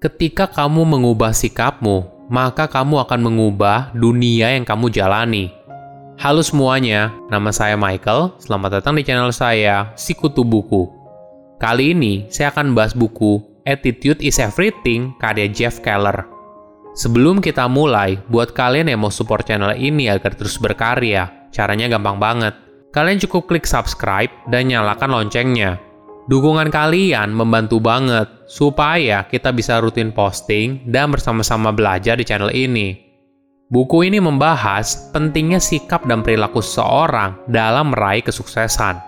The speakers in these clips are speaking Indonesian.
Ketika kamu mengubah sikapmu, maka kamu akan mengubah dunia yang kamu jalani. Halo semuanya, nama saya Michael. Selamat datang di channel saya, Sikutu Buku. Kali ini saya akan bahas buku Attitude is Everything karya Jeff Keller. Sebelum kita mulai, buat kalian yang mau support channel ini agar terus berkarya, caranya gampang banget. Kalian cukup klik subscribe dan nyalakan loncengnya Dukungan kalian membantu banget supaya kita bisa rutin posting dan bersama-sama belajar di channel ini. Buku ini membahas pentingnya sikap dan perilaku seseorang dalam meraih kesuksesan.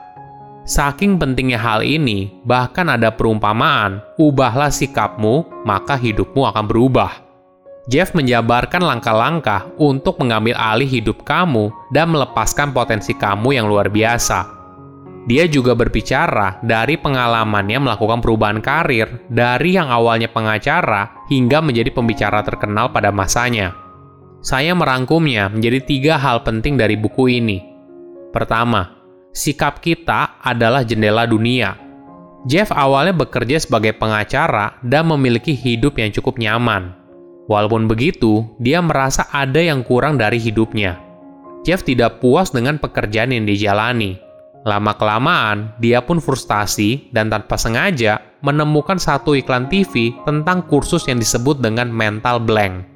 Saking pentingnya hal ini, bahkan ada perumpamaan, ubahlah sikapmu, maka hidupmu akan berubah. Jeff menjabarkan langkah-langkah untuk mengambil alih hidup kamu dan melepaskan potensi kamu yang luar biasa dia juga berbicara dari pengalamannya melakukan perubahan karir dari yang awalnya pengacara hingga menjadi pembicara terkenal pada masanya. Saya merangkumnya menjadi tiga hal penting dari buku ini. Pertama, sikap kita adalah jendela dunia. Jeff awalnya bekerja sebagai pengacara dan memiliki hidup yang cukup nyaman. Walaupun begitu, dia merasa ada yang kurang dari hidupnya. Jeff tidak puas dengan pekerjaan yang dijalani Lama-kelamaan, dia pun frustasi dan tanpa sengaja menemukan satu iklan TV tentang kursus yang disebut dengan mental blank.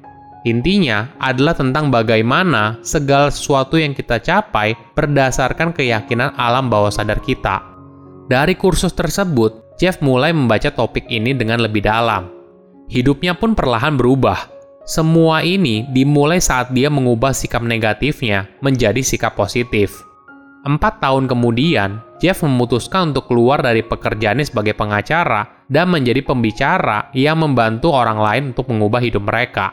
Intinya adalah tentang bagaimana segala sesuatu yang kita capai berdasarkan keyakinan alam bawah sadar kita. Dari kursus tersebut, Jeff mulai membaca topik ini dengan lebih dalam. Hidupnya pun perlahan berubah. Semua ini dimulai saat dia mengubah sikap negatifnya menjadi sikap positif. Empat tahun kemudian, Jeff memutuskan untuk keluar dari pekerjaannya sebagai pengacara dan menjadi pembicara yang membantu orang lain untuk mengubah hidup mereka.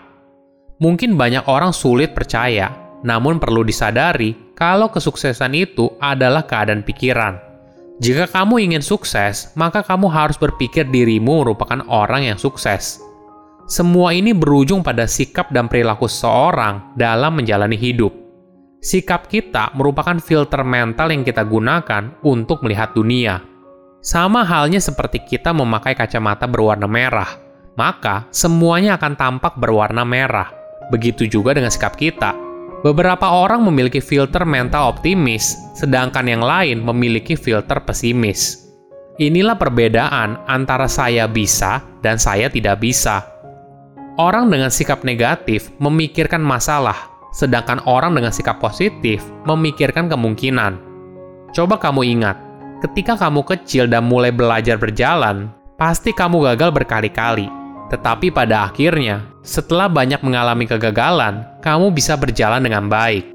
Mungkin banyak orang sulit percaya, namun perlu disadari kalau kesuksesan itu adalah keadaan pikiran. Jika kamu ingin sukses, maka kamu harus berpikir dirimu merupakan orang yang sukses. Semua ini berujung pada sikap dan perilaku seseorang dalam menjalani hidup sikap kita merupakan filter mental yang kita gunakan untuk melihat dunia. Sama halnya seperti kita memakai kacamata berwarna merah, maka semuanya akan tampak berwarna merah. Begitu juga dengan sikap kita. Beberapa orang memiliki filter mental optimis, sedangkan yang lain memiliki filter pesimis. Inilah perbedaan antara saya bisa dan saya tidak bisa. Orang dengan sikap negatif memikirkan masalah, sedangkan orang dengan sikap positif memikirkan kemungkinan. Coba kamu ingat, ketika kamu kecil dan mulai belajar berjalan, pasti kamu gagal berkali-kali. Tetapi pada akhirnya, setelah banyak mengalami kegagalan, kamu bisa berjalan dengan baik.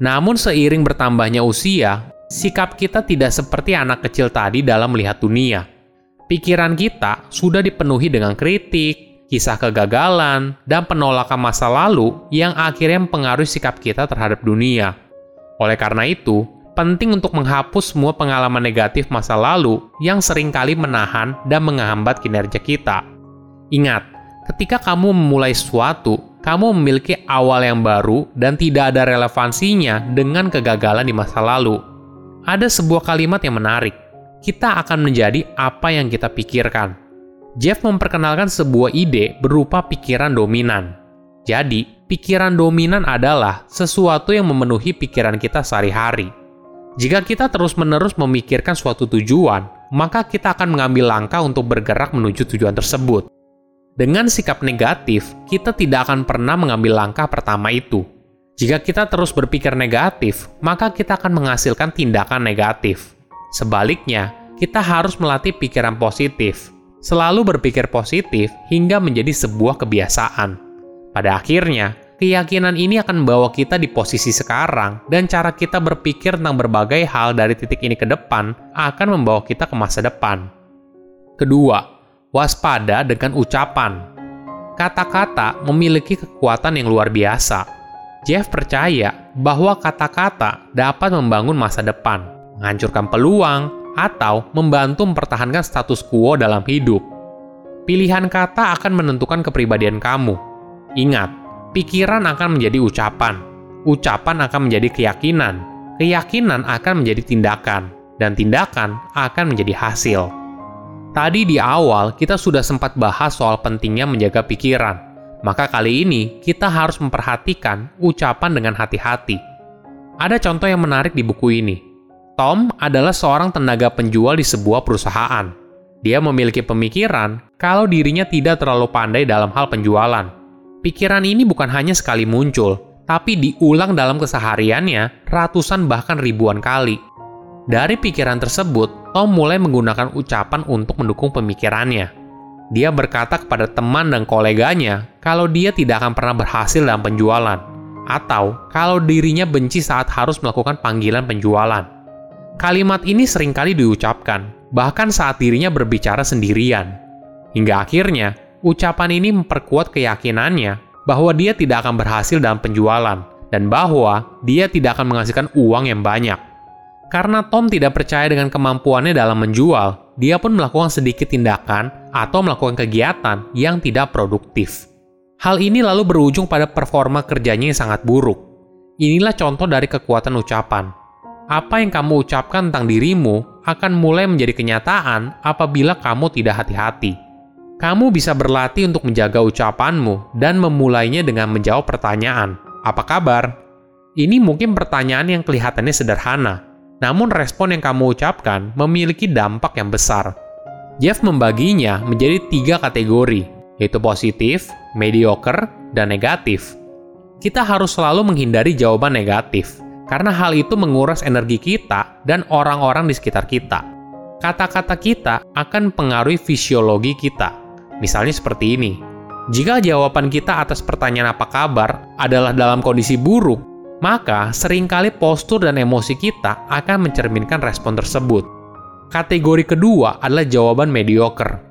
Namun seiring bertambahnya usia, sikap kita tidak seperti anak kecil tadi dalam melihat dunia. Pikiran kita sudah dipenuhi dengan kritik, kisah kegagalan, dan penolakan masa lalu yang akhirnya mempengaruhi sikap kita terhadap dunia. Oleh karena itu, penting untuk menghapus semua pengalaman negatif masa lalu yang sering kali menahan dan menghambat kinerja kita. Ingat, ketika kamu memulai sesuatu, kamu memiliki awal yang baru dan tidak ada relevansinya dengan kegagalan di masa lalu. Ada sebuah kalimat yang menarik. Kita akan menjadi apa yang kita pikirkan. Jeff memperkenalkan sebuah ide berupa pikiran dominan. Jadi, pikiran dominan adalah sesuatu yang memenuhi pikiran kita sehari-hari. Jika kita terus-menerus memikirkan suatu tujuan, maka kita akan mengambil langkah untuk bergerak menuju tujuan tersebut. Dengan sikap negatif, kita tidak akan pernah mengambil langkah pertama itu. Jika kita terus berpikir negatif, maka kita akan menghasilkan tindakan negatif. Sebaliknya, kita harus melatih pikiran positif selalu berpikir positif hingga menjadi sebuah kebiasaan. Pada akhirnya, keyakinan ini akan membawa kita di posisi sekarang dan cara kita berpikir tentang berbagai hal dari titik ini ke depan akan membawa kita ke masa depan. Kedua, waspada dengan ucapan. Kata-kata memiliki kekuatan yang luar biasa. Jeff percaya bahwa kata-kata dapat membangun masa depan, menghancurkan peluang, atau membantu mempertahankan status quo dalam hidup. Pilihan kata akan menentukan kepribadian kamu. Ingat, pikiran akan menjadi ucapan, ucapan akan menjadi keyakinan, keyakinan akan menjadi tindakan, dan tindakan akan menjadi hasil. Tadi di awal kita sudah sempat bahas soal pentingnya menjaga pikiran. Maka kali ini kita harus memperhatikan ucapan dengan hati-hati. Ada contoh yang menarik di buku ini. Tom adalah seorang tenaga penjual di sebuah perusahaan. Dia memiliki pemikiran kalau dirinya tidak terlalu pandai dalam hal penjualan. Pikiran ini bukan hanya sekali muncul, tapi diulang dalam kesehariannya ratusan bahkan ribuan kali. Dari pikiran tersebut, Tom mulai menggunakan ucapan untuk mendukung pemikirannya. Dia berkata kepada teman dan koleganya kalau dia tidak akan pernah berhasil dalam penjualan, atau kalau dirinya benci saat harus melakukan panggilan penjualan. Kalimat ini sering kali diucapkan, bahkan saat dirinya berbicara sendirian. Hingga akhirnya, ucapan ini memperkuat keyakinannya bahwa dia tidak akan berhasil dalam penjualan, dan bahwa dia tidak akan menghasilkan uang yang banyak. Karena Tom tidak percaya dengan kemampuannya dalam menjual, dia pun melakukan sedikit tindakan atau melakukan kegiatan yang tidak produktif. Hal ini lalu berujung pada performa kerjanya yang sangat buruk. Inilah contoh dari kekuatan ucapan. Apa yang kamu ucapkan tentang dirimu akan mulai menjadi kenyataan apabila kamu tidak hati-hati. Kamu bisa berlatih untuk menjaga ucapanmu dan memulainya dengan menjawab pertanyaan, "Apa kabar?" Ini mungkin pertanyaan yang kelihatannya sederhana, namun respon yang kamu ucapkan memiliki dampak yang besar. Jeff membaginya menjadi tiga kategori, yaitu positif, mediocre, dan negatif. Kita harus selalu menghindari jawaban negatif, karena hal itu menguras energi kita dan orang-orang di sekitar kita. Kata-kata kita akan pengaruhi fisiologi kita. Misalnya seperti ini. Jika jawaban kita atas pertanyaan apa kabar adalah dalam kondisi buruk, maka sering kali postur dan emosi kita akan mencerminkan respon tersebut. Kategori kedua adalah jawaban mediocre.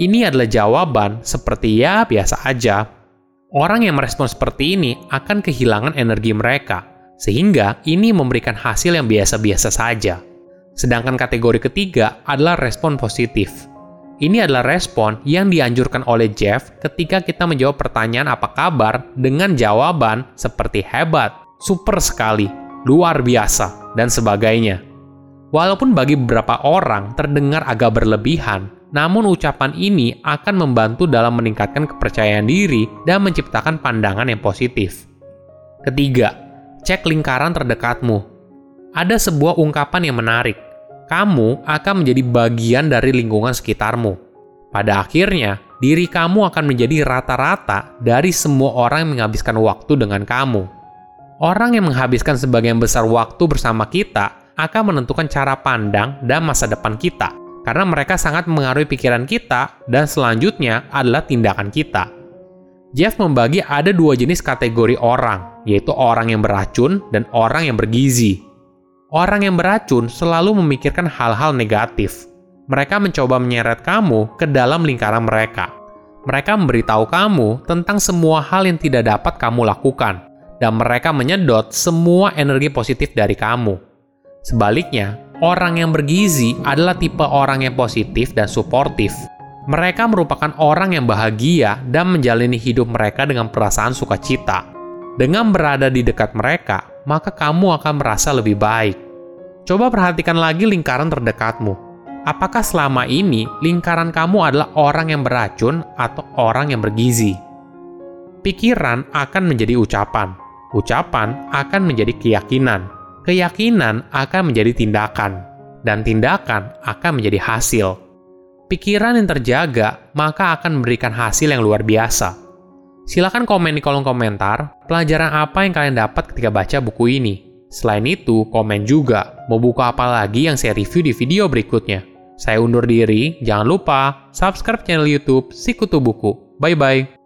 Ini adalah jawaban seperti ya biasa aja. Orang yang merespon seperti ini akan kehilangan energi mereka, sehingga ini memberikan hasil yang biasa-biasa saja. Sedangkan kategori ketiga adalah respon positif. Ini adalah respon yang dianjurkan oleh Jeff ketika kita menjawab pertanyaan apa kabar dengan jawaban seperti hebat, super sekali, luar biasa, dan sebagainya. Walaupun bagi beberapa orang terdengar agak berlebihan, namun ucapan ini akan membantu dalam meningkatkan kepercayaan diri dan menciptakan pandangan yang positif. Ketiga, cek lingkaran terdekatmu. Ada sebuah ungkapan yang menarik. Kamu akan menjadi bagian dari lingkungan sekitarmu. Pada akhirnya, diri kamu akan menjadi rata-rata dari semua orang yang menghabiskan waktu dengan kamu. Orang yang menghabiskan sebagian besar waktu bersama kita akan menentukan cara pandang dan masa depan kita, karena mereka sangat mengaruhi pikiran kita, dan selanjutnya adalah tindakan kita. Jeff membagi ada dua jenis kategori orang, yaitu orang yang beracun dan orang yang bergizi. Orang yang beracun selalu memikirkan hal-hal negatif. Mereka mencoba menyeret kamu ke dalam lingkaran mereka. Mereka memberitahu kamu tentang semua hal yang tidak dapat kamu lakukan, dan mereka menyedot semua energi positif dari kamu. Sebaliknya, orang yang bergizi adalah tipe orang yang positif dan suportif. Mereka merupakan orang yang bahagia dan menjalani hidup mereka dengan perasaan sukacita. Dengan berada di dekat mereka, maka kamu akan merasa lebih baik. Coba perhatikan lagi lingkaran terdekatmu. Apakah selama ini lingkaran kamu adalah orang yang beracun atau orang yang bergizi? Pikiran akan menjadi ucapan, Ucapan akan menjadi keyakinan, keyakinan akan menjadi tindakan, dan tindakan akan menjadi hasil. Pikiran yang terjaga maka akan memberikan hasil yang luar biasa. Silahkan komen di kolom komentar pelajaran apa yang kalian dapat ketika baca buku ini. Selain itu, komen juga mau buku apa lagi yang saya review di video berikutnya. Saya undur diri, jangan lupa subscribe channel YouTube Sikutu Buku. Bye bye.